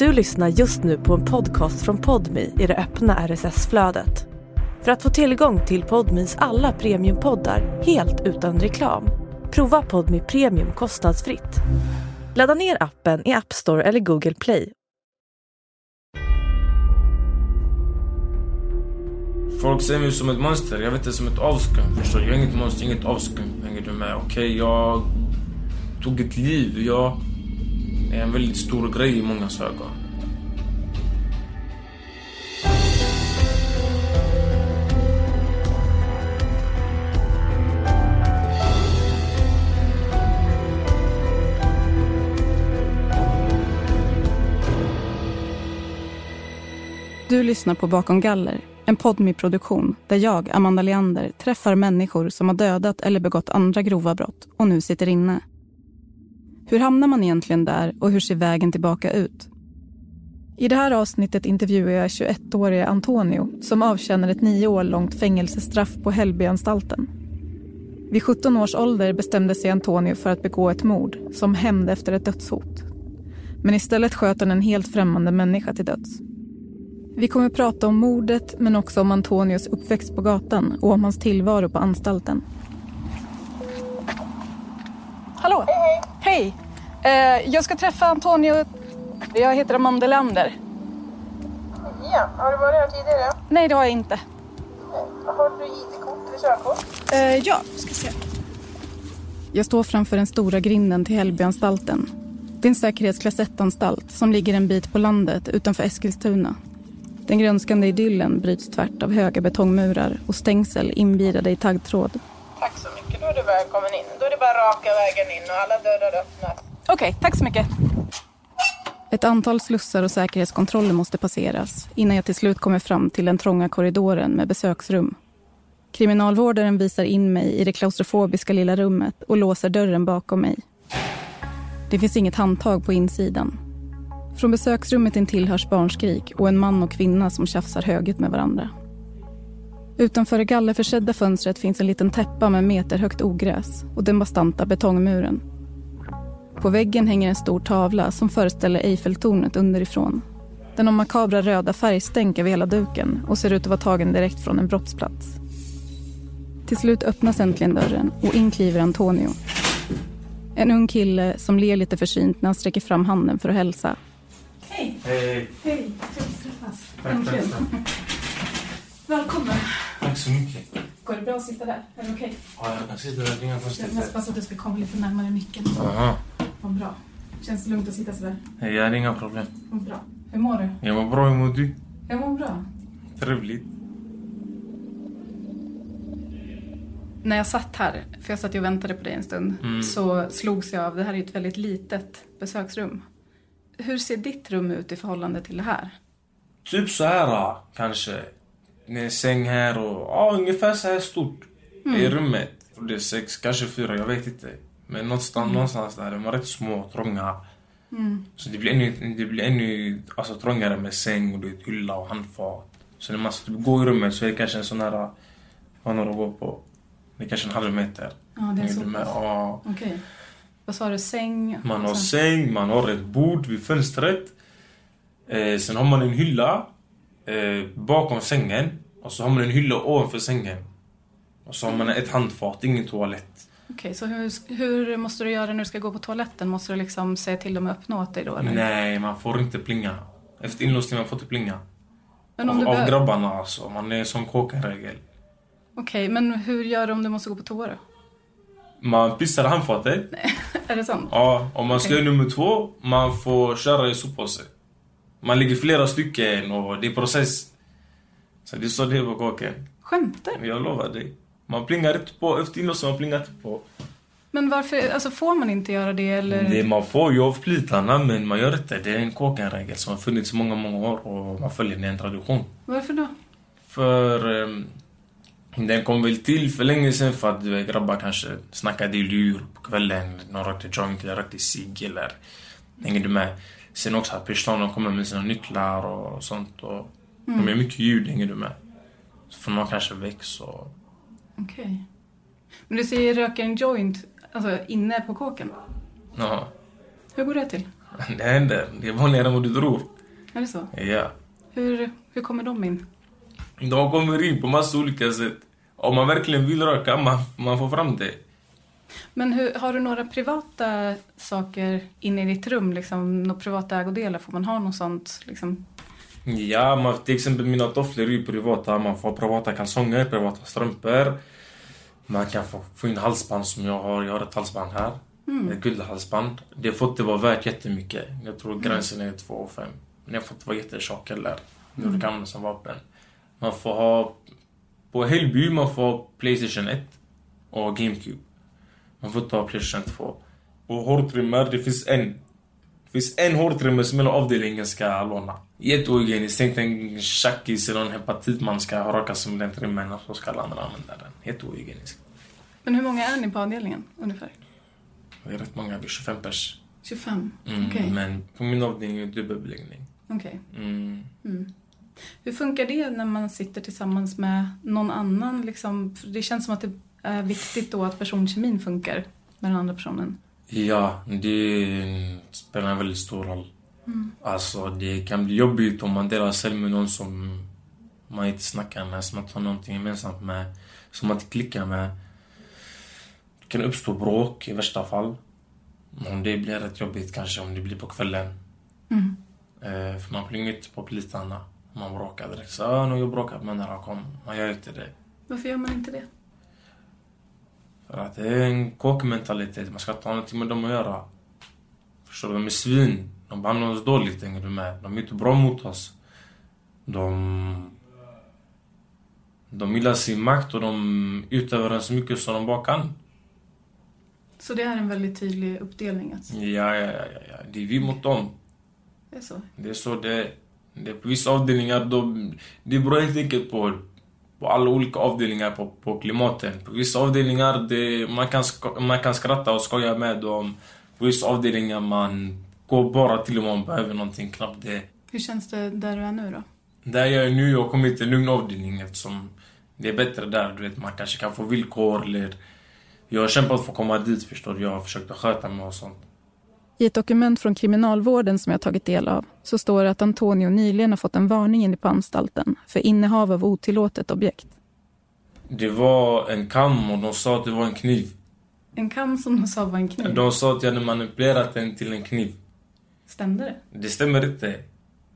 Du lyssnar just nu på en podcast från Podmi i det öppna RSS-flödet. För att få tillgång till Podmis alla premiumpoddar helt utan reklam, prova Podmi Premium kostnadsfritt. Ladda ner appen i App Store eller Google Play. Folk ser mig som ett monster, jag vet det som ett avskum. Förstår? Jag är inget monster, inget avskum. Hänger du med? Okej, okay, jag tog ett liv. Jag det är en väldigt stor grej i mångas ögon. Du lyssnar på Bakom galler, en podmi-produktion där jag, Amanda Leander, träffar människor som har dödat eller begått andra grova brott och nu sitter inne. Hur hamnar man egentligen där och hur ser vägen tillbaka ut? I det här avsnittet intervjuar jag 21-årige Antonio som avtjänar ett nio år långt fängelsestraff på Hällbyanstalten. Vid 17 års ålder bestämde sig Antonio för att begå ett mord som hämnd efter ett dödshot. Men istället sköt han en helt främmande människa till döds. Vi kommer att prata om mordet men också om Antonios uppväxt på gatan och om hans tillvaro på anstalten. Hej! Eh, jag ska träffa Antonio. Jag heter Amanda Lander. Ja, har du varit här tidigare? Nej, det har jag inte. Har du ID-kort eller körkort? Eh, ja, ska se. Jag står framför den stora grinden till Hällbyanstalten. Det är en säkerhetsklass 1-anstalt som ligger en bit på landet utanför Eskilstuna. Den grönskande idyllen bryts tvärt av höga betongmurar och stängsel invirade i taggtråd. Tack så mycket, då är du välkommen in. Då är det bara raka vägen in och alla dörrar öppnas. Okej, okay, tack så mycket. Ett antal slussar och säkerhetskontroller måste passeras innan jag till slut kommer fram till den trånga korridoren med besöksrum. Kriminalvårdaren visar in mig i det klaustrofobiska lilla rummet och låser dörren bakom mig. Det finns inget handtag på insidan från besöksrummet intill hörs barnskrik och en man och kvinna som tjafsar högljutt med varandra. Utanför det gallerförsedda fönstret finns en liten täppa med meterhögt ogräs och den bastanta betongmuren. På väggen hänger en stor tavla som föreställer Eiffeltornet underifrån. Den har makabra röda färgstänk över hela duken och ser ut att vara tagen direkt från en brottsplats. Till slut öppnas äntligen dörren och in kliver Antonio. En ung kille som ler lite försynt när han sträcker fram handen för att hälsa. Hej! Hej! Hej! Trevligt träffas. Tack, tack, tack. Välkommen. Tack så mycket. Går det bra att sitta där? Är det okej? Ja, jag kan sitta där. Inga Jag konstigheter. måste bara så att du ska komma lite närmare micken. Aha. Vad bra. Känns det lugnt att sitta sådär? Hej, jag har inga problem. Vad bra. Hur mår du? Jag mår bra. Hur mår du? Jag mår bra. Trevligt. När jag satt här, för jag satt och väntade på dig en stund, Mm. så slogs jag av, det här är ju ett väldigt litet besöksrum. Hur ser ditt rum ut i förhållande till det här? Typ så här kanske. En säng här och ja, ungefär så här stort. I rummet. Och det är sex, kanske fyra, jag vet inte. Men någonstans, någonstans där. De var rätt små, trånga. Så det blir ännu, det blir ännu alltså, trångare med säng och du vet, hylla och handfat. Så när man ska typ gå i rummet så är det kanske en sån här... Vad har att gå på? Det är kanske en halv meter. Ja, det är så pass. Ja. Okej. Vad sa du? Säng? Man har och säng, man har ett bord vid fönstret. Eh, sen har man en hylla eh, bakom sängen. Och så har man en hylla ovanför sängen. Och så har man ett handfat, ingen toalett. Okej, så hur, hur måste du göra när du ska gå på toaletten? Måste du liksom säga till dem att öppna åt dig då? Eller? Nej, man får inte plinga. Efter inlåsning man får inte plinga. Men om Av, du av grabbarna alltså. Man är som kåkenregel. Okej, men hur gör du om du måste gå på toa då? Man pissar handfatet. Är det sant? Ja, om man ska Okej. göra nummer två, man får köra i soppåse. Man ligger flera stycken och det är process. Så det är så det är på kåken. Skämtar? Jag lovar dig. Man plingar inte på, efter inlåsning man plingar inte på. Men varför, alltså får man inte göra det eller? Det man får ju av plitarna men man gör inte. Det är en kåkenregel som har funnits många, många år och man följer en tradition. Varför då? För um, den kom väl till för länge sedan för att vet, grabbar kanske snackade i lur på kvällen. Någon rökte joint eller rökte cigg eller... Hänger du med? Sen också att personalen kommer med sina nycklar och sånt. Och De gör mycket ljud, hänger du med? Så får någon kanske väcks och... Okej. Men du säger röka en joint alltså, inne på kåken. Jaha. Hur går det till? Det händer. Det är vanligare än vad du tror. Är det så? Ja. Hur, hur kommer de in? De kommer in på massa olika sätt. Om man verkligen vill röka, man, man får fram det. Men hur, har du några privata saker inne i ditt rum? Liksom, några privata ägodelar? Får man ha något sånt? Liksom? Ja, man, till exempel mina tofflor är privata. Man får privata kalsonger, privata strumpor. Man kan få, få in halsband som jag har. Jag har ett halsband här. Ett guldhalsband. Det får inte vara värt jättemycket. Jag tror gränsen är 2 5. Men det får inte vara jättetjock heller. Mm. Du kan använda som vapen. Man får ha... På Hällby man får Playstation 1 och GameCube. Man får ha Playstation 2. Och hårtrimmer, det finns en. Det finns en hårtrimmer som hela avdelningen ska låna. Jätteohygieniskt. Tänk en tjackis eller en hepatitman ska raka sig med den trimmen och så ska alla andra använda den. Jätteohygieniskt. Men hur många är ni på avdelningen ungefär? Det är rätt många, vi är 25 pers. 25? Mm, Okej. Men på min avdelning är det dubbelbeläggning. Okej. Mm. Mm. Hur funkar det när man sitter tillsammans med någon annan? Liksom, det känns som att det är viktigt då att personkemin funkar med den andra personen. Ja, det spelar en väldigt stor roll. Alltså, det kan bli jobbigt om man delar cell med någon som man inte snackar med, som man inte har någonting gemensamt med, som man inte klickar med. Det kan uppstå bråk i värsta fall. Om det blir rätt jobbigt kanske om det blir på kvällen. Mm. Eh, för man blir inte på plitarna. Man bråkar direkt. Så, ah, nu har jag bråkat med nära kom. Man gör inte det. Varför gör man inte det? För att det är en kåkmentalitet. Man ska inte ha någonting med dem att göra. Förstår du? De är svin. De behandlar oss dåligt, hänger du med? De är inte bra mot oss. De... De gillar sin makt och de utövar den så mycket som de bara kan. Så det är en väldigt tydlig uppdelning? Ja, ja, ja, ja, ja. Det är vi mot dem. det är så? Det är så det är. Det är på vissa avdelningar, de, det beror helt enkelt på, på alla olika avdelningar på, på klimaten. På vissa avdelningar, det, man, kan, man kan skratta och skoja med dem. På vissa avdelningar, man går bara till om man behöver någonting, knappt det. Hur känns det där du är nu då? Där jag är nu, jag har kommit till en lugn avdelning eftersom det är bättre där. Du vet, man kanske kan få villkor eller... Jag har kämpat för att komma dit, förstår du. Jag har försökt att sköta mig och sånt. I ett dokument från kriminalvården som jag tagit del av så står det att Antonio nyligen har fått en varning inne på anstalten för innehav av otillåtet objekt. Det var en kam och de sa att det var en kniv. En kam som de sa var en kniv. De sa att jag hade manipulerat den till en kniv. Stämde det? Det stämmer inte.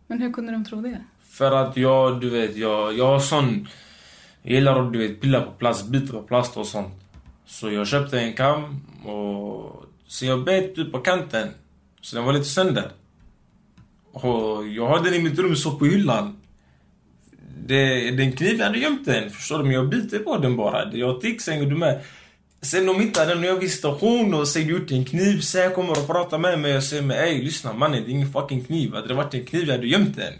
Men hur kunde de tro det? För att jag, du vet, jag, jag har sån... Jag gillar att du vet, pilla på plast, bita på plast och sånt. Så jag köpte en kam och... Så jag bet ut på kanten. Så den var lite sönder. Och jag hade den i mitt rum, så på hyllan. Det, den kniv, hade gömt den. Förstår du? Men jag biter på den bara. Jag tics, hänger du med? Sen de hittade den och jag visste hon och säger gjort en kniv. Så jag kommer och pratar med mig och säger mig ey lyssna mannen det är ingen fucking kniv. Hade det varit en kniv jag hade gömt den.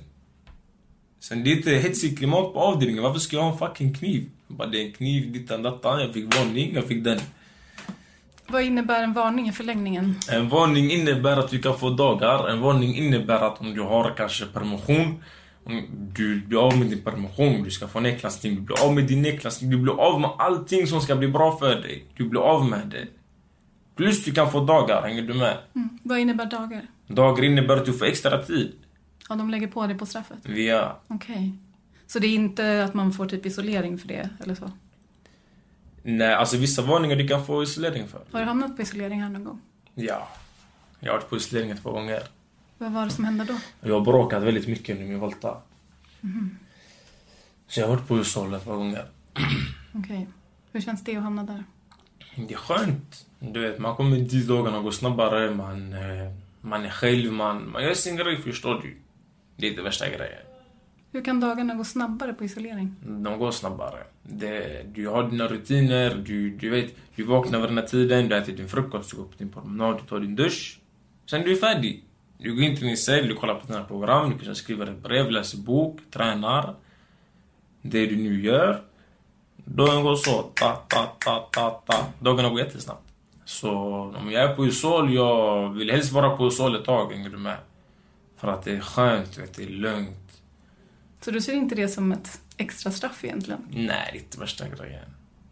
Sen det är inte hetsigt klimat på avdelningen. Varför ska jag ha en fucking kniv? Jag bara, det är en kniv, dittan dattan. Jag fick varning, jag fick den. Vad innebär en varning i förlängningen? En varning innebär att du kan få dagar. En varning innebär att om du har kanske permission, du blir av med din permission, du ska få nedklassning, du blir av med din nedklassning, du blir av med allting som ska bli bra för dig. Du blir av med det. Plus du kan få dagar, hänger du med? Mm. Vad innebär dagar? Dagar innebär att du får extra tid. Ja, de lägger på det på straffet? Via... Okej. Så det är inte att man får typ isolering för det, eller så? Nej, alltså vissa varningar du kan få isolering för. Har du hamnat på isolering här någon gång? Ja. Jag har varit på isolering ett par gånger. Vad var det som hände då? Jag har bråkat väldigt mycket under min volta. Så jag har varit på hushåll ett par gånger. Okej. Hur känns det att hamna där? Det är skönt. Du vet, man kommer dit, dagarna går snabbare, man, eh, man är själv, man, man gör sin grej, förstår du? Det är inte värsta grejen. Hur kan dagarna gå snabbare på isolering? Mm, de går snabbare. Det, du har dina rutiner, du, du vet, du vaknar vid den här tiden, du äter din frukost, du går på din promenad, du tar din dusch. Sen du är färdig. Du går in till din cell, du kollar på dina program, du kanske skriver ett brev, läser bok, tränar. Det du nu gör. Dagen går så, ta, ta, ta, ta, ta. Dagarna går jättesnabbt. Så om jag är på isol, jag vill helst vara på isol ett tag, hänger du med? För att det är skönt, vet, det är lugnt. Så du ser inte det som ett extra straff egentligen? Nej, det är inte värsta grejen.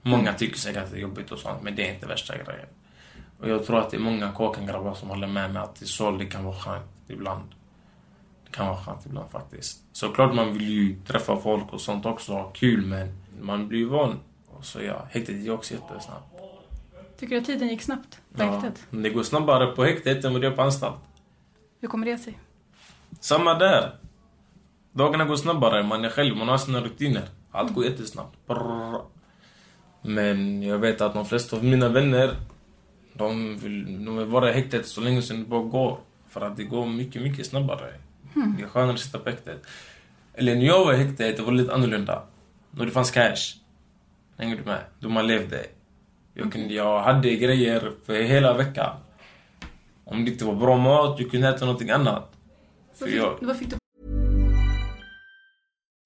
Många tycker säkert att det är jobbigt och sånt, men det är inte värsta grejen. Och jag tror att det är många kåkengrabbar som håller med mig att det är så det kan vara skönt ibland. Det kan vara skönt ibland faktiskt. Såklart man vill ju träffa folk och sånt också, ha kul men man blir ju van. Och så ja, häktet gick också jättesnabbt. Tycker du att tiden gick snabbt på Ja, häktet? men det går snabbare på häktet än vad det gör på anstalt. Hur kommer det sig? Samma där. Dagarna går snabbare, man är själv, man har sina rutiner. Allt går jättesnabbt. Brrr. Men jag vet att de flesta av mina vänner, de vill, de vill vara i häktet så länge som det bara går. För att det går mycket, mycket snabbare. Det är skönare att sitta på häktet. Eller när jag var i häktet, det var lite annorlunda. Då det fanns cash. Hänger du med? Då man levde. Jag, kunde, jag hade grejer för hela veckan. Om det inte var bra mat, jag kunde äta någonting annat. Vad jag, fick, vad fick du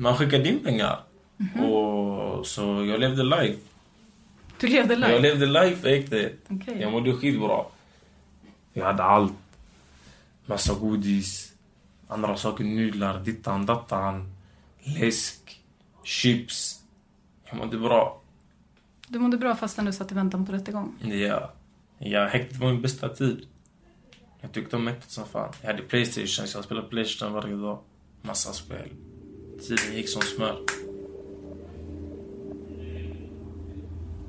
Man skickade in pengar. Och så jag levde live. Du levde live? Jag levde för häktet. Okej. Jag mådde skitbra. Jag hade allt. Massa godis. Andra saker, nudlar, dittan, dattan. Läsk. Chips. Jag mådde bra. Du mådde bra fastän du satt i väntan på rättegång? Ja. ja häktet var min bästa tid. Jag tyckte om häktet som fan. Jag hade Playstation, så jag spelade Playstation varje dag. Massa spel. Tiden gick som smör.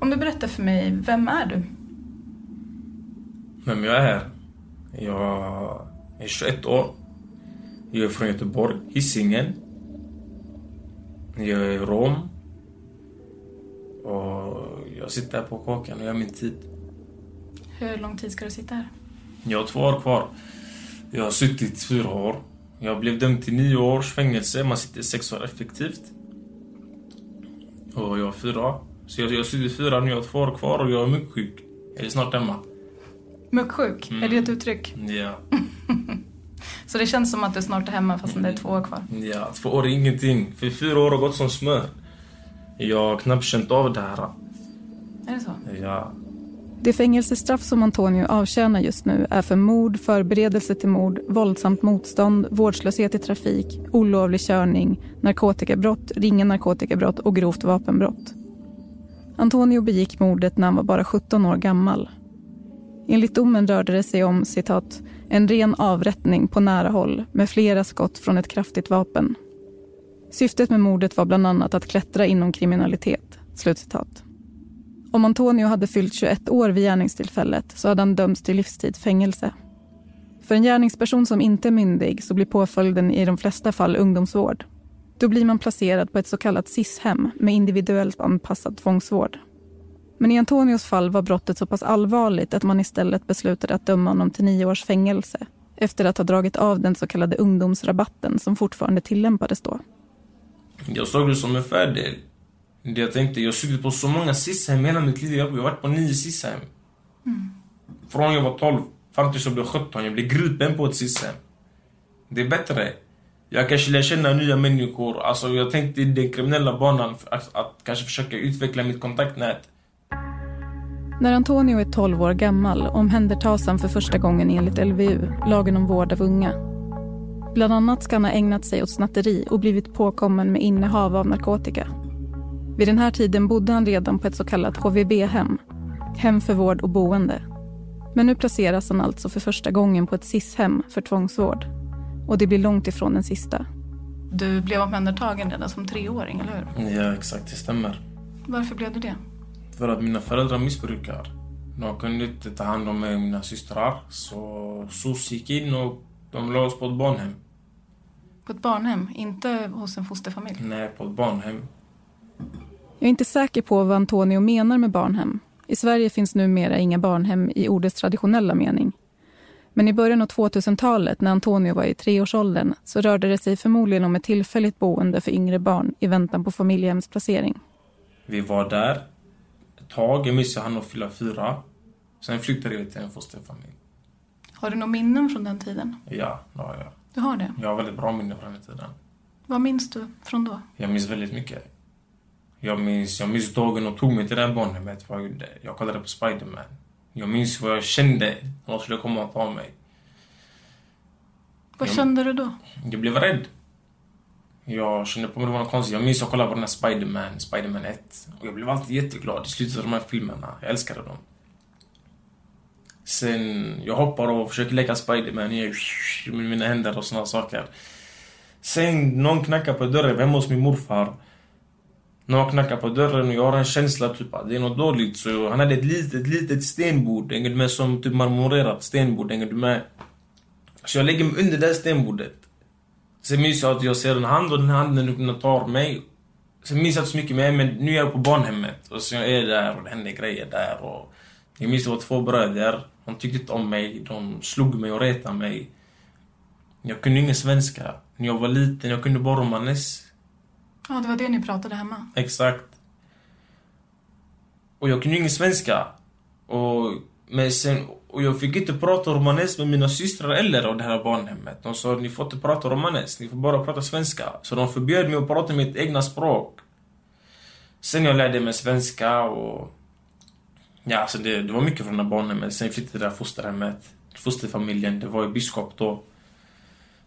Om du berättar för mig, vem är du? Vem jag är? Jag är 21 år. Jag är från Göteborg, Hisingen. Jag är rom. Och jag sitter här på Kakan och gör min tid. Hur lång tid ska du sitta här? Jag har två år kvar. Jag har suttit fyra år. Jag blev dömd till nio års fängelse. Man sitter sex år effektivt. Och jag har fyra. Så jag, jag suttit fyra nu, jag har två år kvar och jag är mycket sjuk. Jag är snart hemma. Mucksjuk, är det ett uttryck? Ja. Så det känns som att du snart är hemma fastän det är två år kvar? Ja, två år är ingenting. För fyra år har gått som smör. Jag har knappt känt av det här. Är det så? Ja. Det fängelsestraff som Antonio avtjänar just nu är för mord, förberedelse till mord, våldsamt motstånd, vårdslöshet i trafik, olovlig körning, narkotikabrott, ringa narkotikabrott och grovt vapenbrott. Antonio begick mordet när han var bara 17 år gammal. Enligt domen rörde det sig om citat, en ren avrättning på nära håll med flera skott från ett kraftigt vapen. Syftet med mordet var bland annat att klättra inom kriminalitet. Slutcitat. Om Antonio hade fyllt 21 år vid gärningstillfället så hade han dömts till livstid fängelse. För en gärningsperson som inte är myndig så blir påföljden i de flesta fall ungdomsvård. Då blir man placerad på ett så kallat SIS-hem med individuellt anpassad tvångsvård. Men i Antonios fall var brottet så pass allvarligt att man istället beslutade att döma honom till nio års fängelse efter att ha dragit av den så kallade ungdomsrabatten som fortfarande tillämpades då. Jag såg det som en fördel. Det jag tänkte, jag har suttit på så många SIS-hem hela mitt liv. Jag har varit på nio SIS-hem. Från jag var 12 fram tills jag blev 17. Jag blev gripen på ett SIS-hem. Det är bättre. Jag kanske lär känna nya människor. Alltså jag tänkte i den kriminella banan att, att kanske försöka utveckla mitt kontaktnät. När Antonio är 12 år gammal omhändertas han för första gången enligt LVU, lagen om vård av unga. Bland annat ska han ha ägnat sig åt snatteri och blivit påkommen med innehav av narkotika. Vid den här tiden bodde han redan på ett så kallat HVB-hem, hem för vård och boende. Men nu placeras han alltså för första gången på ett SIS-hem för tvångsvård. Och det blir långt ifrån den sista. Du blev omhändertagen redan som treåring, eller hur? Ja, exakt. Det stämmer. Varför blev du det? För att mina föräldrar missbrukar. De kunde inte ta hand om mig och mina systrar. Så SOS gick in och de la oss på ett barnhem. På ett barnhem, inte hos en fosterfamilj? Nej, på ett barnhem. Jag är inte säker på vad Antonio menar med barnhem. I Sverige finns numera inga barnhem i ordets traditionella mening. Men i början av 2000-talet, när Antonio var i treårsåldern, så rörde det sig förmodligen om ett tillfälligt boende för yngre barn i väntan på familjehemsplacering. Vi var där ett tag. Jag minns att han och fylla fyra. Sen flyttade vi till en fosterfamilj. Har du några minnen från den tiden? Ja, det har jag. Du har det? Jag har väldigt bra minnen från den tiden. Vad minns du från då? Jag minns väldigt mycket. Jag minns, jag minns dagen de tog mig till det här barnhemmet. Vad jag gjorde. Jag kollade på Spiderman. Jag minns vad jag kände när de skulle komma och ta mig. Vad Jag- kände du då? Jag blev rädd. Jag kände på mig det var något konstigt. Jag minns att jag kollade på den här Spiderman, Spiderman 1. Och jag blev alltid jätteglad i slutet av de här filmerna. Jag älskade dem. Sen, jag hoppar och försöker leka Spiderman med mina händer och såna saker. Sen, någon knackar på dörren hemma hos min morfar när man knackar på dörren och jag har en känsla typ att det är något dåligt. Så han hade ett litet, litet stenbord. Hängde med som typ marmorerat stenbord. hänger du med. Så jag lägger mig under det stenbordet. Sen minns jag att jag ser en hand och den handen tar mig. Sen minns jag inte så mycket mer, men nu är jag på barnhemmet. Och så jag är där och det händer grejer där. Och jag minns det var två bröder. De tyckte inte om mig. De slog mig och retade mig. Jag kunde ingen svenska. När jag var liten, jag kunde bara romanes. Ja, det var det ni pratade hemma. Exakt. Och jag kunde ingen svenska. Och, men sen, och jag fick inte prata romanes med mina systrar eller av det här barnhemmet. De sa ni får inte prata romanes, ni får bara prata svenska. Så de förbjöd mig att prata mitt egna språk. Sen jag lärde mig svenska och... Ja, alltså det, det var mycket från det barnhemmet. Sen flyttade jag till det här fosterhemmet. Fosterfamiljen, det var i Biskop då.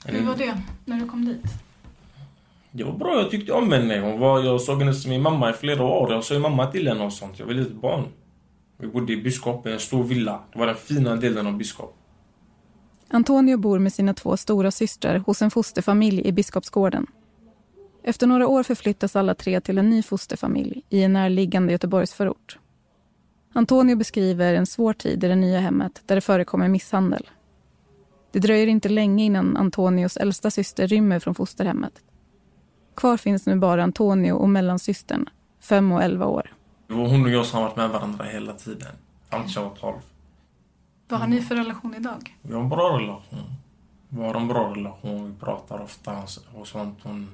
Hur var det när du kom dit? Det var bra, jag tyckte om henne. Hon var, jag såg henne som min mamma i flera år. Jag såg mamma till henne och sånt. Jag var litet barn. Vi bodde i Biskop, i en stor villa. Det var den fina delen av Biskop. Antonio bor med sina två stora systrar hos en fosterfamilj i Biskopsgården. Efter några år förflyttas alla tre till en ny fosterfamilj i en närliggande Göteborgsförort. Antonio beskriver en svår tid i det nya hemmet där det förekommer misshandel. Det dröjer inte länge innan Antonios äldsta syster rymmer från fosterhemmet. Kvar finns nu bara Antonio och mellansystern, fem och elva år. Det var hon och jag som har varit med varandra hela tiden. Tills jag var 12. Vad har ni för relation idag? Vi har en bra relation. Vi har en bra relation. Vi pratar ofta och sånt. Hon...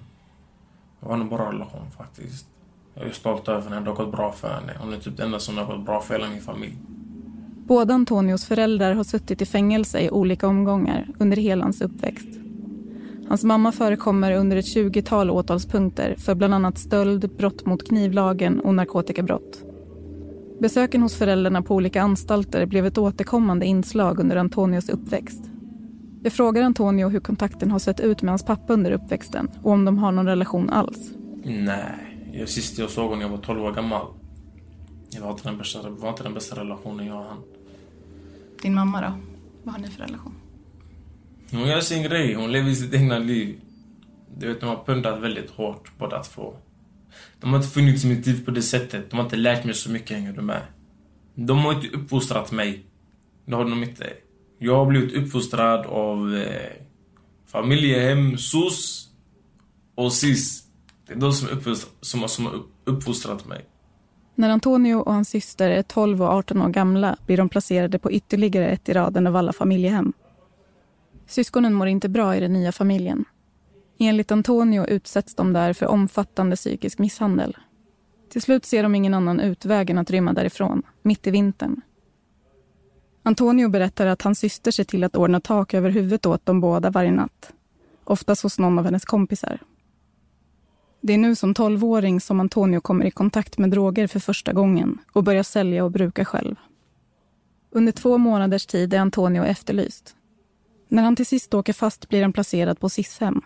Vi har en bra relation faktiskt. Jag är stolt över henne. Det har gått bra för henne. Hon är typ den enda som har gått bra för hela min familj. Båda Antonios föräldrar har suttit i fängelse i olika omgångar under hela hans uppväxt. Hans mamma förekommer under ett 20-tal åtalspunkter för bland annat stöld, brott mot knivlagen och narkotikabrott. Besöken hos föräldrarna på olika anstalter blev ett återkommande inslag under Antonios uppväxt. Jag frågar Antonio hur kontakten har sett ut med hans pappa under uppväxten och om de har någon relation alls. Nej. Jag, sist jag såg honom när jag var 12 år gammal. Det var inte den bästa, var inte den bästa relationen jag och han. Din mamma då? Vad har ni för relation? Hon gör sin grej. Hon lever sitt egna liv. Du vet, de har pundat väldigt hårt båda två. De har inte funnits i mitt liv på det sättet. De har inte lärt mig så mycket, hänger du med? De har inte uppfostrat mig. Det har de inte. Jag har blivit uppfostrad av eh, familjehem, SOS och SIS. Det är de som, uppfostrat, som, som har uppfostrat mig. När Antonio och hans syster är 12 och 18 år gamla blir de placerade på ytterligare ett i raden av alla familjehem. Syskonen mår inte bra i den nya familjen. Enligt Antonio utsätts de där för omfattande psykisk misshandel. Till slut ser de ingen annan utväg än att rymma därifrån, mitt i vintern. Antonio berättar att hans syster ser till att ordna tak över huvudet åt dem båda varje natt. Oftast hos någon av hennes kompisar. Det är nu som tolvåring som Antonio kommer i kontakt med droger för första gången och börjar sälja och bruka själv. Under två månaders tid är Antonio efterlyst. När han till sist åker fast blir han placerad på SIS-hem.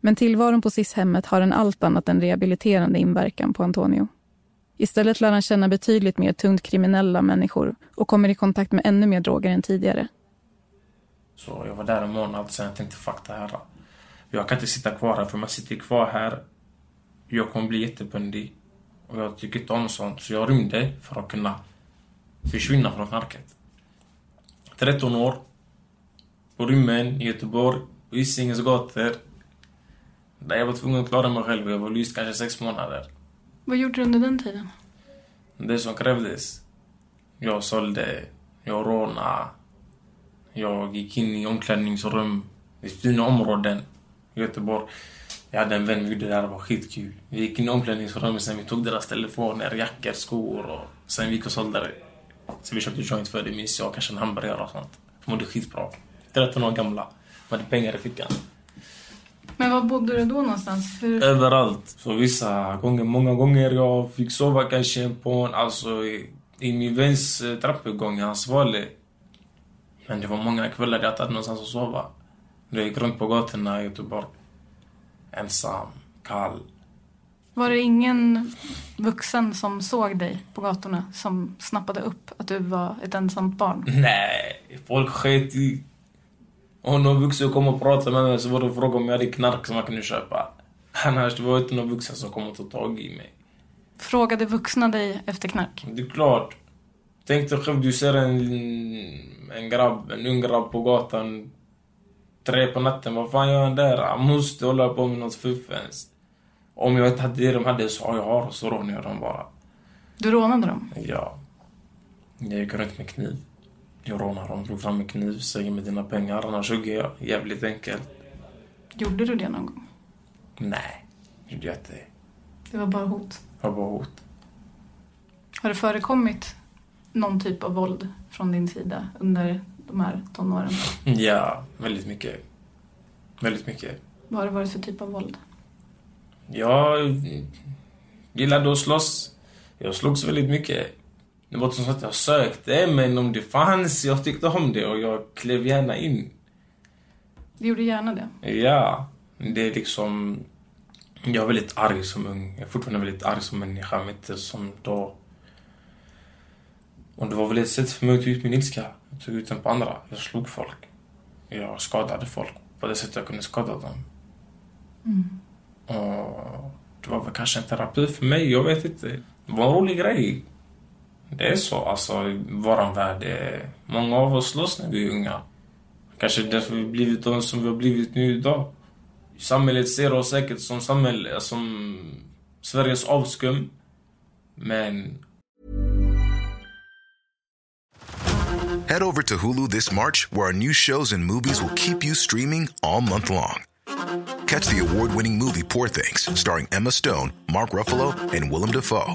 Men tillvaron på SIS-hemmet har en allt annat än rehabiliterande inverkan på Antonio. Istället lär han känna betydligt mer tungt kriminella människor och kommer i kontakt med ännu mer droger än tidigare. Så jag var där en månad, sen jag tänkte fuck det här. Jag kan inte sitta kvar här, för om jag sitter kvar här, jag kommer bli jättebundig. Och jag tycker inte om sånt, så jag rymde för att kunna försvinna från knarket. 13 år, på rymmen i Göteborg, på Hisingens gator. Där jag var tvungen att klara mig själv. Jag var lyst kanske sex månader. Vad gjorde du under den tiden? Det som krävdes. Jag sålde, jag rånade. Jag gick in i omklädningsrum i fina områden i Göteborg. Jag hade en vän vi gjorde det här, det var skitkul. Vi gick in i omklädningsrummet, sen vi tog deras telefoner, jackor, skor och sen vi gick och sålde det. Så vi köpte joint för det, minns jag, kanske en hamburgare och sånt. De mådde skitbra. 13 år gamla. De hade pengar i fickan. Men var bodde du då någonstans? Hur... Överallt. Så vissa gånger, många gånger jag fick sova kanske på en, alltså i, i min väns eh, trappuppgång, i hans vale. Men det var många kvällar jag inte hade någonstans att sova. Jag gick runt på gatorna i Göteborg. Ensam, kall. Var det ingen vuxen som såg dig på gatorna som snappade upp att du var ett ensamt barn? Nej, folk sket i... Om någon vuxen kom och pratade med mig så var det och frågade om jag hade knark som jag kunde köpa. Annars det var inte någon vuxen som kom och tog tag i mig. Frågade vuxna dig efter knark? Det är klart. Tänk dig själv, du ser en, en grabb, en ung grabb på gatan tre på natten. Vad fan gör han där? Han måste hålla på med något fuffens. Om jag inte hade det de hade så jag har så rånade jag dem bara. Du rånade dem? Ja. Jag gick runt med kniv. Jag rånade dem, drog fram en kniv, säger med dina pengar, annars hugger jag. Jävligt enkelt. Gjorde du det någon gång? Nej, gjorde jag inte. Det var bara hot? Det var bara hot. Har det förekommit någon typ av våld från din sida under de här tonåren? Ja, väldigt mycket. Väldigt mycket. Vad har det varit för typ av våld? Jag gillade att slåss. Jag slogs väldigt mycket. Det var inte så att jag sökte, men om det fanns, jag tyckte om det och jag klev gärna in. Du gjorde gärna det? Ja. Det är liksom... Jag är väldigt arg som ung. Jag är fortfarande väldigt arg som människa, men inte som då. Och det var väl ett sätt för mig att ta ut min ilska. Jag tog ut den på andra. Jag slog folk. Jag skadade folk på det sättet jag kunde skada dem. Mm. Och det var väl kanske en terapi för mig, jag vet inte. Det var en rolig grej. Det är så, alltså i våran värld. Är, många av oss slåss när vi är unga. Kanske därför vi blivit de som vi har blivit nu idag. Samhället ser oss säkert som samhälle, som Sveriges avskum. Men Head over to Hulu this March, where our new shows and movies will keep you streaming all month long. Catch the award winning movie Poor Things, starring Emma Stone, Mark Ruffalo, and Willem Dafoe.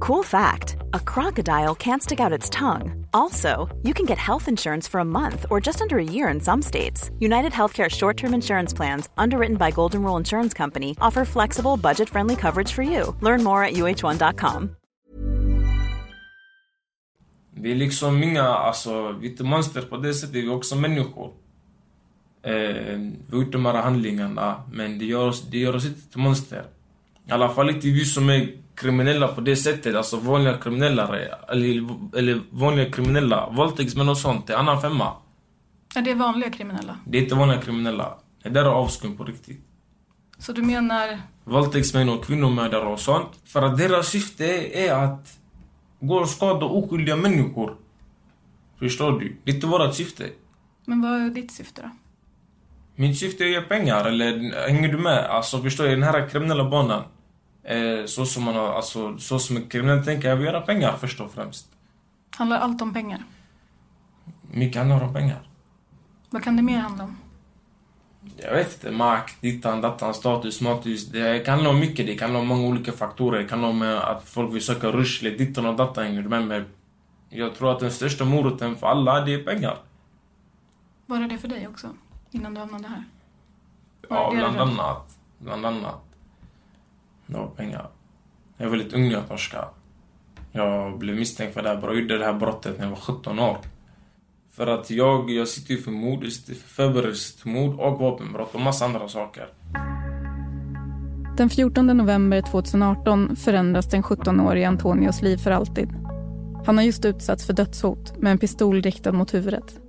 Cool fact a crocodile can't stick out its tongue. Also, you can get health insurance for a month or just under a year in some states. United Healthcare short term insurance plans, underwritten by Golden Rule Insurance Company, offer flexible, budget friendly coverage for you. Learn more at uh1.com. vi är liksom inga, alltså, vi är monster på det sättet, vi är också människor. Eh, vi har gjort de här handlingarna, men det gör oss, det gör oss inte till monster. I alla fall inte vi som är kriminella på det sättet, alltså vanliga kriminella, eller, eller vanliga kriminella, våldtäktsmän och sånt, det är annan femma. Är det vanliga kriminella? Det är inte vanliga kriminella. Det där är avskum på riktigt. Så du menar... Våldtäktsmän och kvinnomördare och sånt. För att deras syfte är att gå och skada oskyldiga människor. Förstår du? Det är inte vårt syfte. Men vad är ditt syfte då? Mitt syfte är att ge pengar, eller hänger du med? Alltså förstår du, den här kriminella banan. Eh, så som man har, alltså så som en kriminell tänker, jag vill göra pengar först och främst. Handlar allt om pengar? Mycket handlar om pengar. Vad kan det mer handla om? Jag vet inte, makt, dittan, dattan, status, status. Det kan handla om mycket. Det kan handla om många olika faktorer. Det kan handla om att folk vill söka rush, dittan och dattan. Hänger du med mig? Jag tror att den största moroten för alla, det är pengar. Var det det för dig också? Innan du hamnade här? Var Ja, bland annat. Bland annat. Det var pengar. Jag var väldigt ung när jag torskade. Jag blev misstänkt för det här brottet. Jag gjorde det här brottet när jag var 17 år. För att jag, jag sitter ju för mord, jag sitter för förberedelse till mord och vapenbrott och massa andra saker. Den 14 november 2018 förändras den 17-årige Antonios liv för alltid. Han har just utsatts för dödshot med en pistol riktad mot huvudet.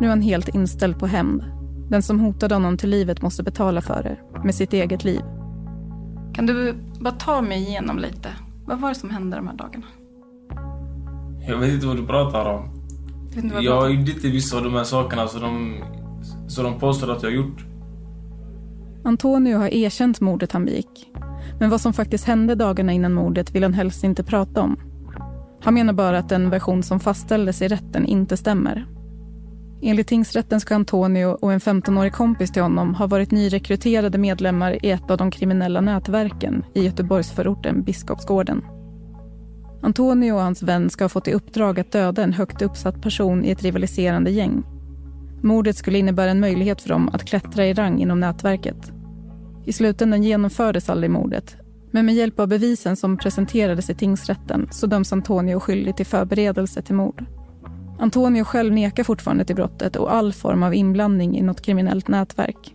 Nu är han helt inställd på hämnd. Den som hotade honom till livet måste betala för det, med sitt eget liv. Kan du bara ta mig igenom lite? Vad var det som hände de här dagarna? Jag vet inte vad du pratar om. Vad Jag pratar om? gjorde inte vissa av de här sakerna så de, så de påstår att jag har gjort. Antonio har erkänt mordet han begick. Men vad som faktiskt hände dagarna innan mordet vill han helst inte prata om. Han menar bara att den version som fastställdes i rätten inte stämmer. Enligt tingsrätten ska Antonio och en 15-årig kompis till honom ha varit nyrekryterade medlemmar i ett av de kriminella nätverken i Göteborgsförorten Biskopsgården. Antonio och hans vän ska ha fått i uppdrag att döda en högt uppsatt person i ett rivaliserande gäng. Mordet skulle innebära en möjlighet för dem att klättra i rang inom nätverket. I slutändan genomfördes aldrig mordet. Men med hjälp av bevisen som presenterades i tingsrätten så döms Antonio skyldig till förberedelse till mord. Antonio själv nekar fortfarande till brottet och all form av inblandning i något kriminellt nätverk.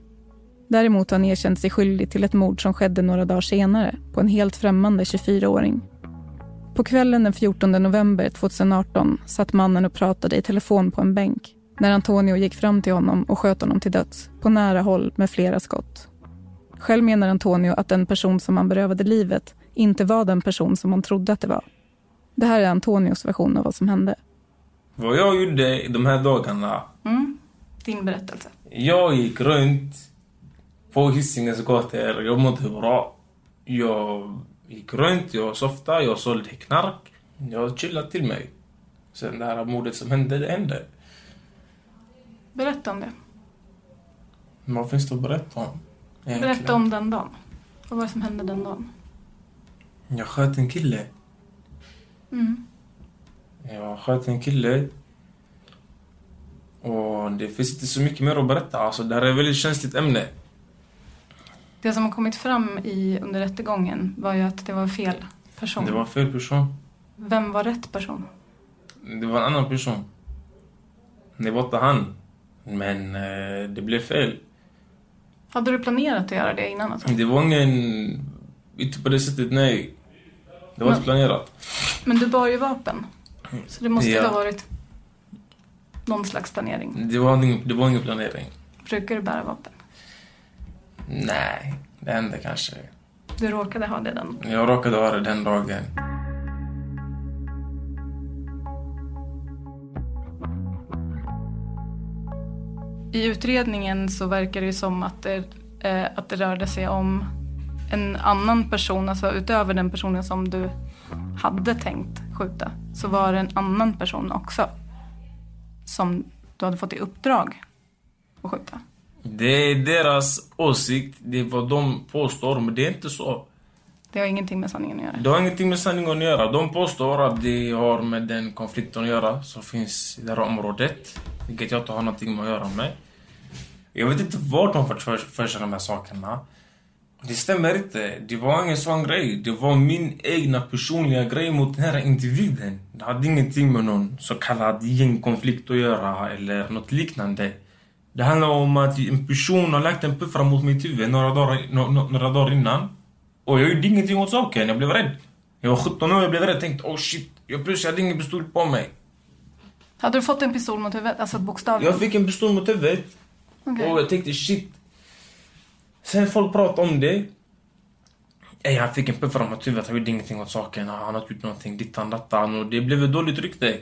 Däremot har han erkänt sig skyldig till ett mord som skedde några dagar senare på en helt främmande 24-åring. På kvällen den 14 november 2018 satt mannen och pratade i telefon på en bänk när Antonio gick fram till honom och sköt honom till döds på nära håll med flera skott. Själv menar Antonio att den person som han berövade livet inte var den person som han trodde att det var. Det här är Antonios version av vad som hände. Vad jag gjorde de här dagarna. Mm. Din berättelse. Jag gick runt på Hisingens gator. Jag mådde bra. Jag gick runt, jag softade, jag sålde knark. Jag chillade till mig. Sen det här mordet som hände, det hände. Berätta om det. Vad finns det att berätta om? egentligen? Berätta om den dagen. Vad var det som hände den dagen? Jag sköt en kille. Mm. Jag sköt en kille. Och det finns inte så mycket mer att berätta. Alltså, det här är ett väldigt känsligt ämne. Det som har kommit fram i, under rättegången var ju att det var fel person. Det var fel person. Vem var rätt person? Det var en annan person. Det var inte han. Men eh, det blev fel. Hade du planerat att göra det innan? Alltså? Det var ingen... Inte på det sättet, nej. Det var inte Men- planerat. Men du bar ju vapen. Så det måste Ja. ha varit någon slags planering. Det var, ingen, det var ingen planering. Brukar du bära vapen? Nej, det hände kanske. Du råkade ha det den. Jag råkade ha det den dagen. I utredningen så verkar det som att det, eh, att det rörde sig om en annan person, alltså utöver den personen som du hade tänkt skjuta, så var det en annan person också som du hade fått i uppdrag att skjuta. Det är deras åsikt, det är vad de påstår, men det är inte så. Det har ingenting med sanningen att göra. Det har ingenting med sanningen att göra. De påstår att det har med den konflikten att göra som finns i det här området. Vilket jag inte har någonting med att göra med. Jag vet inte vart de fått för, för sig de här sakerna. Det stämmer inte. Det var ingen sån grej. Det var min egna personliga grej mot den här individen. Det hade ingenting med någon så kallad gängkonflikt att göra eller något liknande. Det handlar om att en person har lagt en puffra mot mitt huvud några dagar, no, några dagar innan. Och jag gjorde ingenting åt saken. Jag blev rädd. Jag var 17 år, jag blev rädd. Tänkte, oh shit. Jag plötsligt hade ingen pistol på mig. Hade du fått en pistol mot huvudet? Alltså bokstavligen? Jag fick en pistol mot huvudet. Okej. Och jag tänkte, shit. Sen folk pratade om det. Ey, han fick en puffra mot huvudet. Han gjorde ingenting åt saken. Han har inte gjort någonting. Dittan, dattan. Och det blev ett dåligt rykte.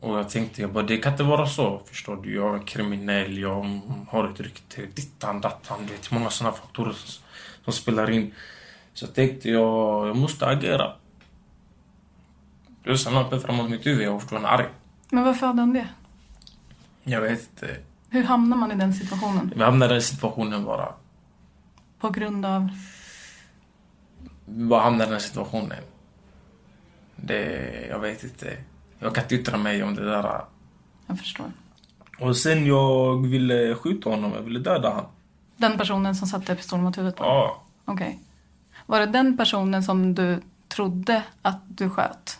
Och jag tänkte, jag bara, det kan inte vara så. Förstår du? Jag är kriminell. Jag har ett rykte. Dittan, dattan. Du vet, många sådana faktorer som, som spelar in. Så jag tänkte, jag, jag måste agera. Plus han la en puffra mot mitt huvud. Jag var fortfarande arg. Men varför hade han det? Jag vet inte. Hur hamnar man i den situationen? Vi hamnade i den situationen bara. På grund av... Bara hamnade i den situationen. Det, jag vet inte. Jag kan inte yttra mig om det där. Jag förstår. Och sen jag ville skjuta honom, jag ville döda honom. Den personen som satte pistolen mot huvudet på? Ja. Okej. Var det den personen som du trodde att du sköt?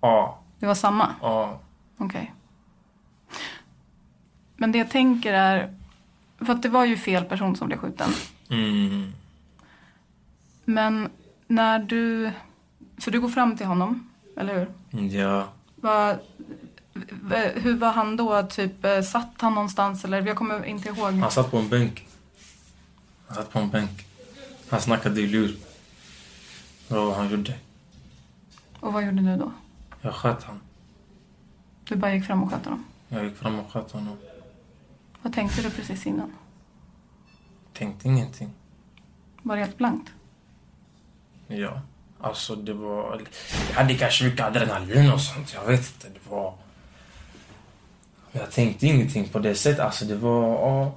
Ja. Det var samma? Ja. Okej. Men det jag tänker är... För att det var ju fel person som blev skjuten. Mm. Men när du... För du går fram till honom, eller hur? Ja. Vad- v- hur var han då? Typ, eh, satt han någonstans? Eller jag kommer inte ihåg. Han satt på en bänk. Han satt på en bänk. Han snackade i lur. Vad var han gjorde? Och vad gjorde du då? Jag sköt han. Du bara gick fram och sköt honom. Jag gick fram och sköt honom. Vad tänkte du precis innan? Tänkte ingenting. Var det helt blankt? Ja. Alltså det var... Jag hade kanske mycket adrenalin och sånt. Jag vet inte. Det var... Jag tänkte ingenting på det sättet. Alltså det var...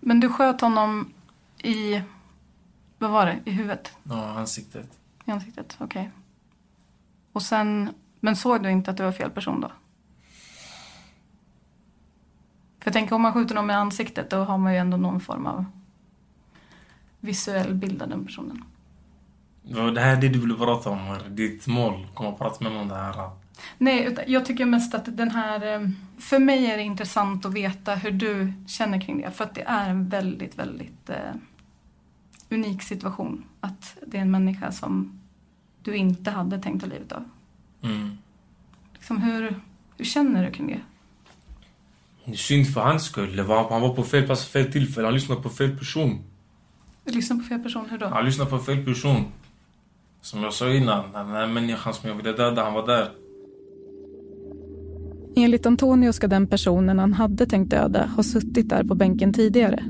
Men du sköt honom i... Vad var det? I huvudet? Ja, ansiktet. I ansiktet? Okej. Och sen... Men såg du inte att det var fel person då? För jag tänker om man skjuter någon i ansiktet då har man ju ändå någon form av visuell bild av den personen. Det här är det du ville prata om. Ditt mål. Kom och prata med mig om det här. Nej, jag tycker mest att den här... eh, För mig är det intressant att veta hur du känner kring det. För att det är en väldigt, väldigt eh, unik situation. Att det är en människa som du inte hade tänkt ta livet av. Mm. Liksom hur, hur känner du kring det? Det är synd för hans skull. Det var, han var på fel plats fel tillfälle. Han lyssnade på fel person. Du lyssnar på fel person, hur då? Han lyssnade på fel person. Som jag sa innan, den här människan som jag ville döda, han var där. Enligt Antonio ska den personen han hade tänkt döda ha suttit där på bänken tidigare.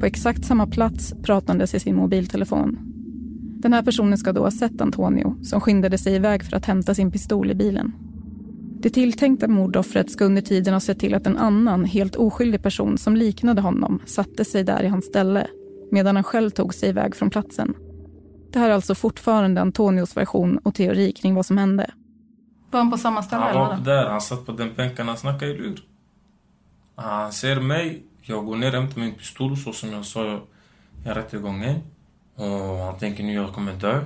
På exakt samma plats pratandes i sin mobiltelefon. Den här personen ska då ha sett Antonio som skyndade sig iväg för att hämta sin pistol i bilen. Det tilltänkta mordoffret ska under tiden ha sett till att en annan, helt oskyldig person som liknade honom satte sig där i hans ställe medan han själv tog sig iväg från platsen. Det här är alltså fortfarande Antonios version och teori kring vad som hände. Var han på samma ställe Han var där, han satt på den bänken, han snackade i lur. Han ser mig, jag går ner och hämtar min pistol så som jag sa i rättegången. Och han tänker nu jag kommer dö.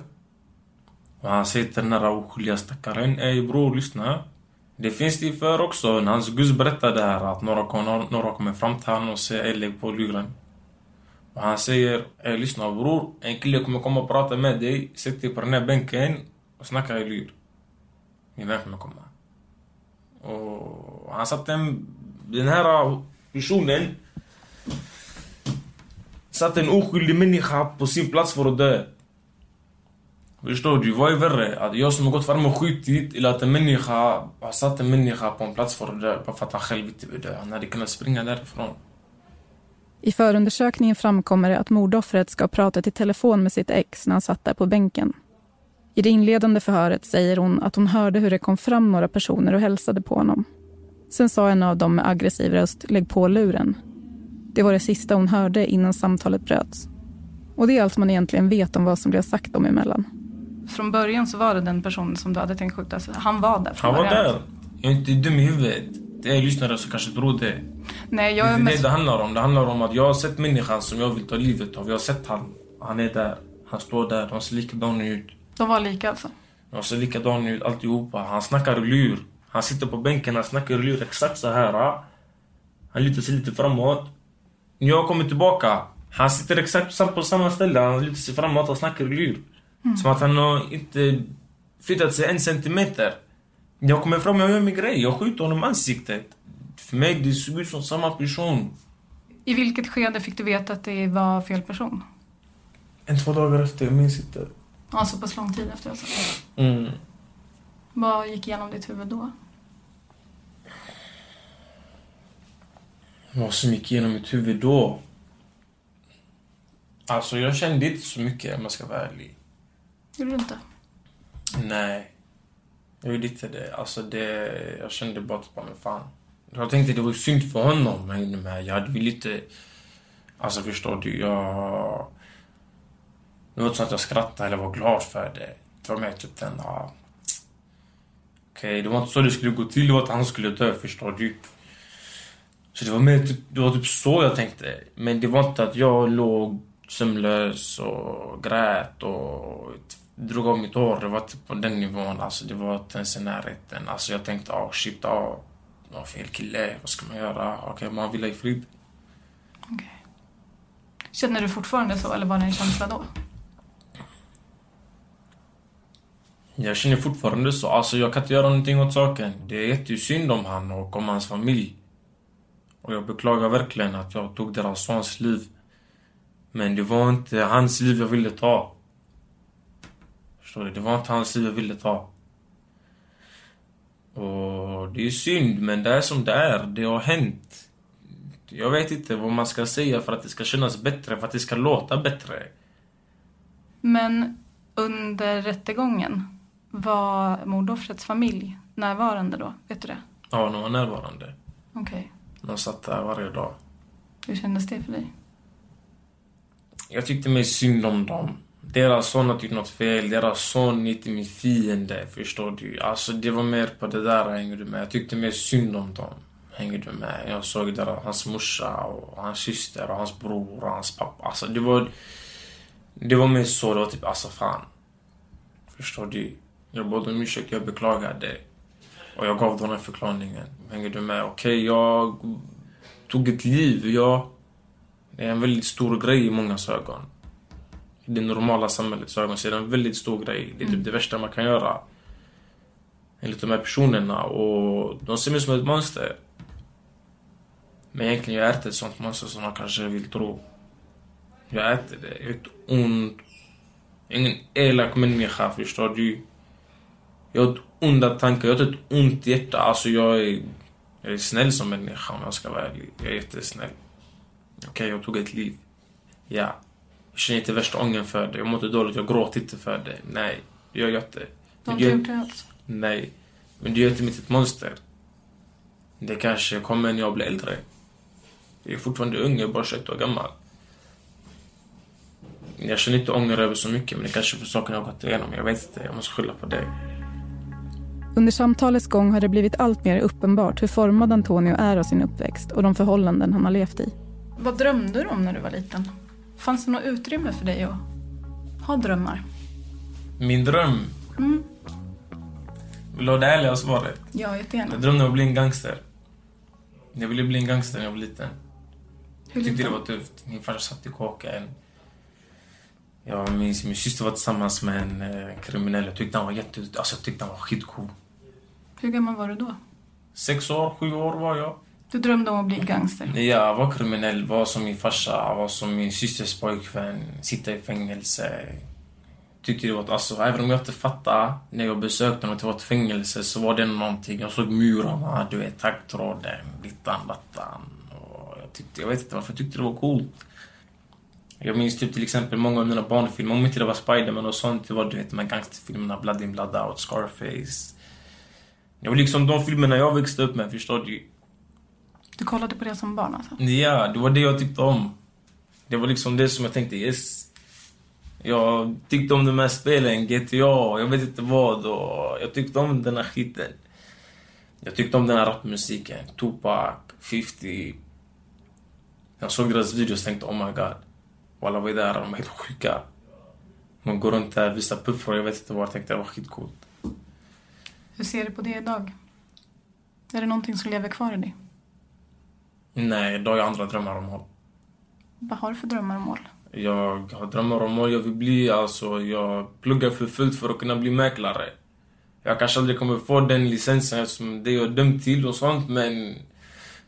Och han säger till den här oskyldiga stackaren, ey bror lyssna. Det finns det för också, när hans gus berättade här att några, kom- några kommer fram till honom och säger lägg på luren. Och han säger, ey lyssna bror, en kille kommer komma och prata med dig, sätt dig på den här bänken och snacka i lur. Min vän kommer komma. Och han satte en, den här personen satte en oskyldig människa på sin plats för att dö. Förstår du? Vad är värre? Att jag som har gått fram och skjutit eller att en människa har satt en människa på en plats för att dö bara för att han själv inte vill dö. Han hade kunnat springa därifrån. I förundersökningen framkommer det att mordoffret ska ha pratat i telefon med sitt ex när han satt där på bänken. I det inledande förhöret säger hon att hon hörde hur det kom fram några personer och hälsade på honom. Sen sa en av dem med aggressiv röst “lägg på luren”. Det var det sista hon hörde innan samtalet bröts. Och det är allt man egentligen vet om vad som blev sagt dem emellan. Från början så var det den personen som du hade tänkt skjuta. Så han var där från Han var början. där. Jag är inte dum i huvudet. Det är lyssnare som kanske tror det. Nej, Det jag är är det mest... det handlar om. Det handlar om att jag har sett människan som jag vill ta livet av. Jag har sett han. Han är där. Han står där. De ser likadana ut. De var lika alltså. De ser likadana ut alltihopa. Han snackar lur. Han sitter på bänken, han snackar lur exakt så här. Han lutar sig lite framåt. När jag kommer tillbaka, han sitter exakt på samma ställe. Han lutar sig framåt och snackar i lur. Som att han har inte flyttat sig en centimeter. Jag kommer fram och gör min grej. Jag skjuter honom i ansiktet. För mig det såg ut som samma person. I vilket skede fick du veta att det var fel person? En, två dagar efter, jag minns inte. Ja, så pass lång tid efter alltså. Mm. Vad gick igenom ditt huvud då? Vad som gick igenom mitt huvud då? Alltså jag kände inte så mycket om jag ska vara ärlig. Gjorde du inte? Nej. Jag gjorde inte det. Alltså det... Jag kände bara typ, men fan. Jag tänkte det var synd för honom. Men jag hade väl inte... Alltså förstår du, jag... Det var inte så att jag skrattade eller var glad för det. Det var mer typ den... Ja, Okej, det var inte så det skulle gå till. Det var att han skulle dö, förstår du. Så det var mer typ, det var typ så jag tänkte. Men det var inte att jag låg sömnlös och grät och drog av mitt hår. Det var typ på den nivån. Alltså det var inte ens i närheten. Alltså jag tänkte, oh shit, oh, det var fel kille. Vad ska man göra? Okej, okay, man vill ha i frid. Okej. Känner du fortfarande så, eller var det en känsla då? Jag känner fortfarande så. Alltså jag kan inte göra någonting åt saken. Det är jättesynd om han och om hans familj. Och jag beklagar verkligen att jag tog deras sons liv. Men det var inte hans liv jag ville ta. Förstår du? Det var inte hans liv jag ville ta. Och det är synd, men det är som det är. Det har hänt. Jag vet inte vad man ska säga för att det ska kännas bättre, för att det ska låta bättre. Men under rättegången, var mordoffrets familj närvarande då? Vet du det? Ja, de var närvarande. Okej. Okay. De satt där varje dag. Hur kändes det för dig? Jag tyckte mig synd om dem. Deras son har tyckt något fel. Deras son är inte min fiende. Förstår du? Alltså, det var mer på det där, hänger du med? Jag tyckte mer synd om dem. Hänger du med? Jag såg där hans morsa och hans syster och hans bror och hans pappa. Alltså, det var... Det var mer så. Det var typ, alltså fan. Förstår du? Jag bad om ursäkt, jag beklagade. Och jag gav den här förklaringen. Hänger du med? Okej, okay, jag tog ett liv, ja. Det är en väldigt stor grej i många ögon. I det normala samhällets ögon så är det en väldigt stor grej. Det är typ mm. det värsta man kan göra. Enligt de här personerna. Och de ser mig som ett monster. Men egentligen jag är inte ett sånt monster som man kanske vill tro. Jag är inte det. Jag är ett ont. Ingen elak människa, förstår du? Jag har onda tankar, jag har ett ont hjärta. Alltså jag är, jag är snäll som människa om jag ska vara ärlig. Jag är jättesnäll. Okej, okay, jag tog ett liv. Ja. Jag känner inte värsta ångern för det. Jag mår inte dåligt, jag gråter inte för det. Nej, det gör jag inte. Du har inte gjort det alls? Nej. Men det gör inte mitt ett monster. Det kanske kommer när jag blir äldre. Jag är fortfarande ung, jag är bara 21 år gammal. Jag känner inte ånger över så mycket, men det kanske för saker jag har gått igenom. Jag vet inte, jag måste skylla på det. Under samtalets gång har det blivit allt mer uppenbart hur formad Antonio är av sin uppväxt och de förhållanden han har levt i. Vad drömde du om när du var liten? Fanns det något utrymme för dig att ha drömmar? Min dröm? Mm. Vill du ha det ärliga svaret? Ja, jättegärna. Jag drömde om att bli en gangster. Jag ville bli en gangster när jag var liten. Hur jag tyckte liten? det var tufft. Min farsa satt i kåken. Jag minns min syster var tillsammans med en eh, kriminell. Jag tyckte han var jätte... Alltså jag tyckte han var skitcool. Hur gammal var du då? Sex år, sju år var jag. Du drömde om att bli gangster? Ja, jag var kriminell. Var som min farsa, var som min systers pojkvän. Sitta i fängelse. Tyckte det var... Alltså, även om jag inte fattade när jag besökte honom att det var ett fängelse så var det någonting. Jag såg murarna, du vet, taggtråden, dittan, dattan. Och jag, tyckte, jag vet inte varför jag tyckte det var coolt. Jag minns typ till exempel många av mina barnfilmer, om inte det var Spiderman och sånt, det var du vet de här gangsterfilmerna, Blood in Blood out, Scarface. Det var liksom de filmerna jag växte upp med, förstår du? Du kollade på det som barn alltså? Ja, det var det jag tyckte om. Det var liksom det som jag tänkte, yes. Jag tyckte om de här spelen, GTA, jag vet inte vad. Och jag tyckte om den här skiten. Jag tyckte om den här rapmusiken. Tupac, 50. Jag såg deras videos och tänkte oh my god. Walla vad är det här? De är helt sjuka. De går runt där, visar puffar jag vet inte vad. Jag tänkte det var skitcoolt. Hur ser du på det idag? Är det någonting som lever kvar i dig? Nej, idag har jag andra drömmar och mål. Vad har du för drömmar och mål? Jag har drömmar och mål. Jag vill bli, alltså, jag pluggar för fullt för att kunna bli mäklare. Jag kanske aldrig kommer få den licensen som det jag är dömd till och sånt, men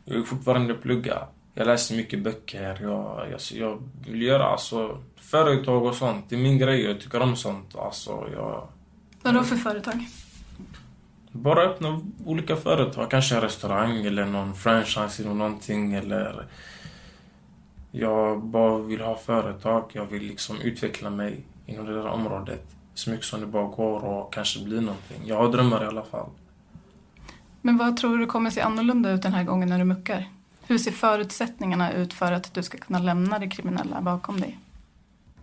jag vill fortfarande plugga. Jag läser mycket böcker. Jag, jag, jag vill göra alltså, företag och sånt. Det är min grej. Jag tycker om sånt. Alltså, jag... Vad då för företag? Bara öppna olika företag. Kanske en restaurang eller någon franchise eller någonting. Eller... Jag bara vill ha företag. Jag vill liksom utveckla mig inom det där området så mycket som det bara går och kanske bli någonting. Jag har drömmar i alla fall. Men vad tror du kommer se annorlunda ut den här gången när du muckar? Hur ser förutsättningarna ut för att du ska kunna lämna det kriminella bakom dig?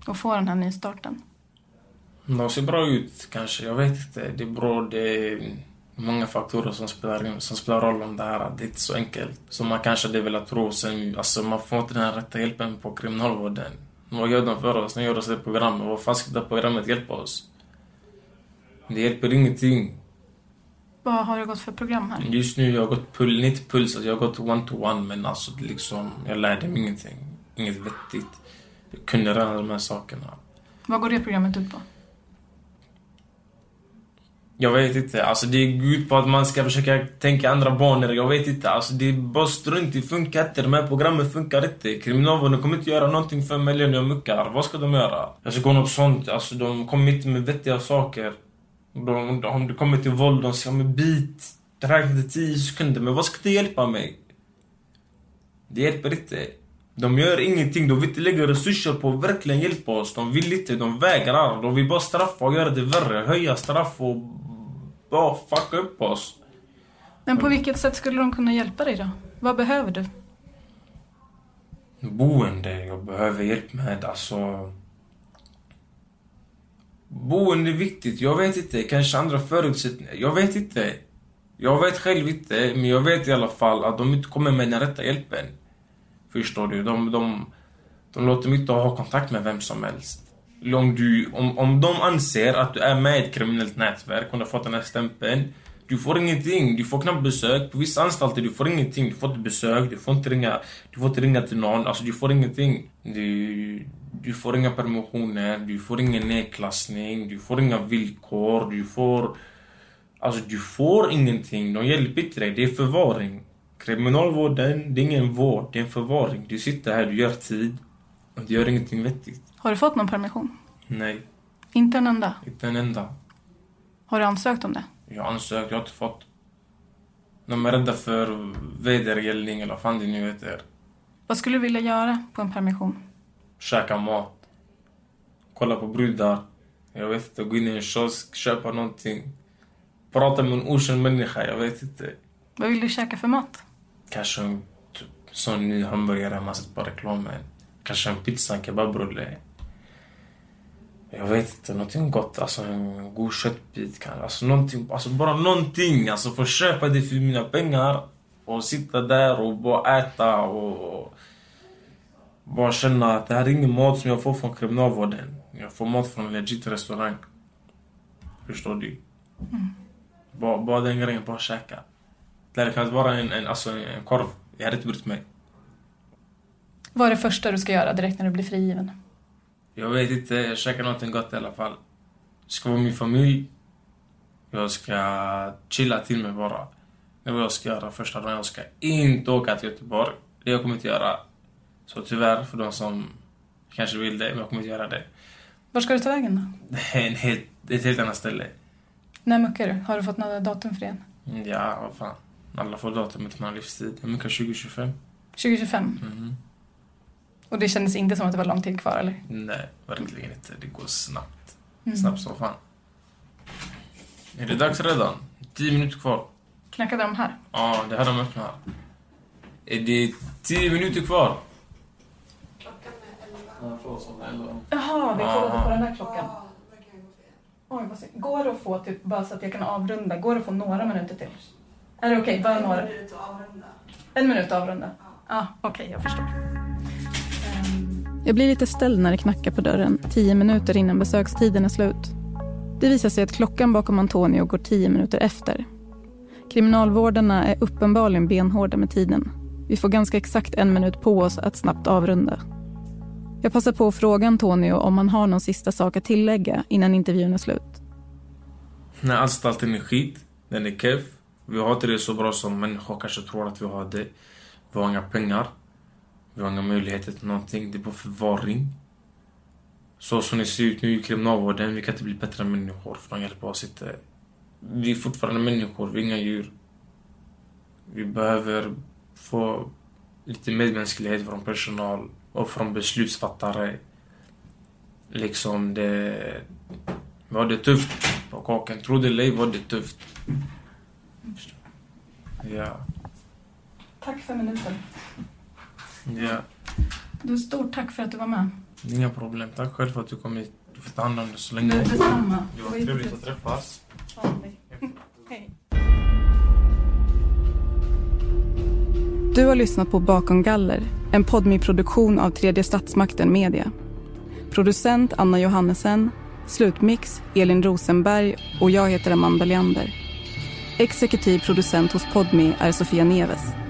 Och få den här nystarten? De ser bra ut kanske, jag vet inte. Det är bra, det är många faktorer som spelar, in, som spelar roll om det här. Det är inte så enkelt som man kanske hade velat tro. Sen, alltså, man får inte den här rätta hjälpen på kriminalvården. Vad gör de för oss? De gör oss det programmet. Vad fan ska det programmet hjälpa oss? Det hjälper ingenting. Vad har du gått för program här? Just nu jag har gått puls, inte puls, alltså jag har gått one-to-one men alltså liksom, jag lärde mig ingenting. Inget vettigt. Jag kunde redan de här sakerna. Vad går det programmet ut på? Jag vet inte. Alltså det går ut på att man ska försöka tänka andra banor. Jag vet inte. Alltså det är bara strunt. Det funkar inte. De här programmen funkar inte. Kriminalvården kommer inte göra någonting för mig när jag muckar. Vad ska de göra? Jag ska gå något sånt. Alltså de kommer inte med vettiga saker. De, om det kommer till våld, de säger med bit. Det till 10 sekunder. Men vad ska det hjälpa mig? Det hjälper inte. De gör ingenting. De vill inte lägga resurser på att verkligen hjälpa oss. De vill inte. De vägrar. De vill bara straffa och göra det värre. Höja straff och bara fucka upp oss. Men på vilket sätt skulle de kunna hjälpa dig då? Vad behöver du? Boende. Jag behöver hjälp med alltså... Boende är viktigt. Jag vet inte. Kanske andra förutsättningar. Jag vet inte. Jag vet själv inte. Men jag vet i alla fall att de inte kommer med den rätta hjälpen. Förstår du? De, de, de låter mig inte ha kontakt med vem som helst. Om, du, om, om de anser att du är med i ett kriminellt nätverk och du har fått den här stämpeln. Du får ingenting. Du får knappt besök. På vissa anstalter du får ingenting. Du får inte besök. Du får inte ringa, du får inte ringa till någon. Alltså du får ingenting. Du, du får inga permissioner. Du får ingen nedklassning. Du får inga villkor. Du får... Alltså du får ingenting. De hjälper inte dig. Det är förvaring. Kriminalvården, det är ingen vård. Det är en förvaring. Du sitter här, du gör tid. Och du gör ingenting vettigt. Har du fått någon permission? Nej, Inte en enda? inte en enda. Har du ansökt om det? Jag har ansökt, jag har inte fått. De är rädda för vedergällning eller vad fan det nu heter. Vad skulle du vilja göra på en permission? Käka mat. Kolla på brudar. Jag vet inte, gå in i en kiosk, köpa någonting. Prata med en okänd människa, jag vet inte. Vad vill du käka för mat? Kanske en typ, sån ny hamburgare man sett på reklamen. Kanske en pizza, en kebabrulle. Jag vet inte, någonting gott. Alltså en god köttbit. Alltså, någonting, alltså bara någonting. Alltså få köpa det för mina pengar. Och sitta där och bara äta och... bara känna att det här är ingen mat som jag får från kriminalvården. Jag får mat från en legit restaurang. Förstår du? Bara, bara den grejen, bara käka. Det hade kunnat vara en, en, alltså en korv. Jag hade inte brytt mig. Vad är det första du ska göra direkt när du blir frigiven? Jag vet inte, jag käkar någonting gott i alla fall. Jag ska vara med min familj. Jag ska chilla till mig bara. Det är vad jag ska göra första dagen. Jag ska inte åka till Göteborg. Det jag kommer inte göra. Så tyvärr för de som kanske vill det, men jag kommer inte göra det. Var ska du ta vägen då? Det är en helt, ett helt annat ställe. När muckar du? Har du fått något datum för det? Mm, Ja, vad fan. Alla får datumet med livstid. Jag mycket 2025. 2025? Mhm. Och det kändes inte som att det var lång tid kvar eller? Nej, verkligen inte. Det går snabbt. Mm. Snabbt som fan. Är det dags redan? 10 minuter kvar. Knackade de här? Ja, det här de öppnar. Är det 10 minuter kvar? Jaha, vi kollade på den där klockan. Oj, vad synd. Går det att få, typ, bara så att jag kan avrunda, går det att få några minuter till? Är det okej? Bara några? En minut att avrunda? Ja, okej, jag förstår. Jag blir lite ställd när det knackar på dörren tio minuter innan besökstiden är slut. Det visar sig att klockan bakom Antonio går tio minuter efter. Kriminalvårdarna är uppenbarligen benhårda med tiden. Vi får ganska exakt en minut på oss att snabbt avrunda. Jag passar på att fråga Antonio om han har någon sista sak att tillägga innan intervjun är slut. Nej, anstalten är skit. Den är keff. Vi har inte det så bra som människor kanske tror att vi har det. Vi har inga pengar. Vi har inga möjligheter till någonting. Det är på förvaring. Så som det ser ut nu i kriminalvården, vi kan inte bli bättre människor för de hjälper oss inte. Vi är fortfarande människor, vi är inga djur. Vi behöver få lite medmänsklighet från personal och från beslutsfattare. Liksom det... Vi har det tufft på kåken. Tro det eller ej, vi har det tufft. Ja. Tack för minuten. Ja. Du, stort tack för att du var med. Inga problem. Tack själv för att du kom hit. Du får ta hand om dig så länge. Det- detsamma. Det var trevligt att träffas. Ja, hej. Hej. Du har lyssnat på Bakom galler, en podmi produktion av Tredje Statsmakten Media. Producent Anna Johannesen, slutmix Elin Rosenberg och jag heter Amanda Leander. Exekutiv producent hos Podmi är Sofia Neves.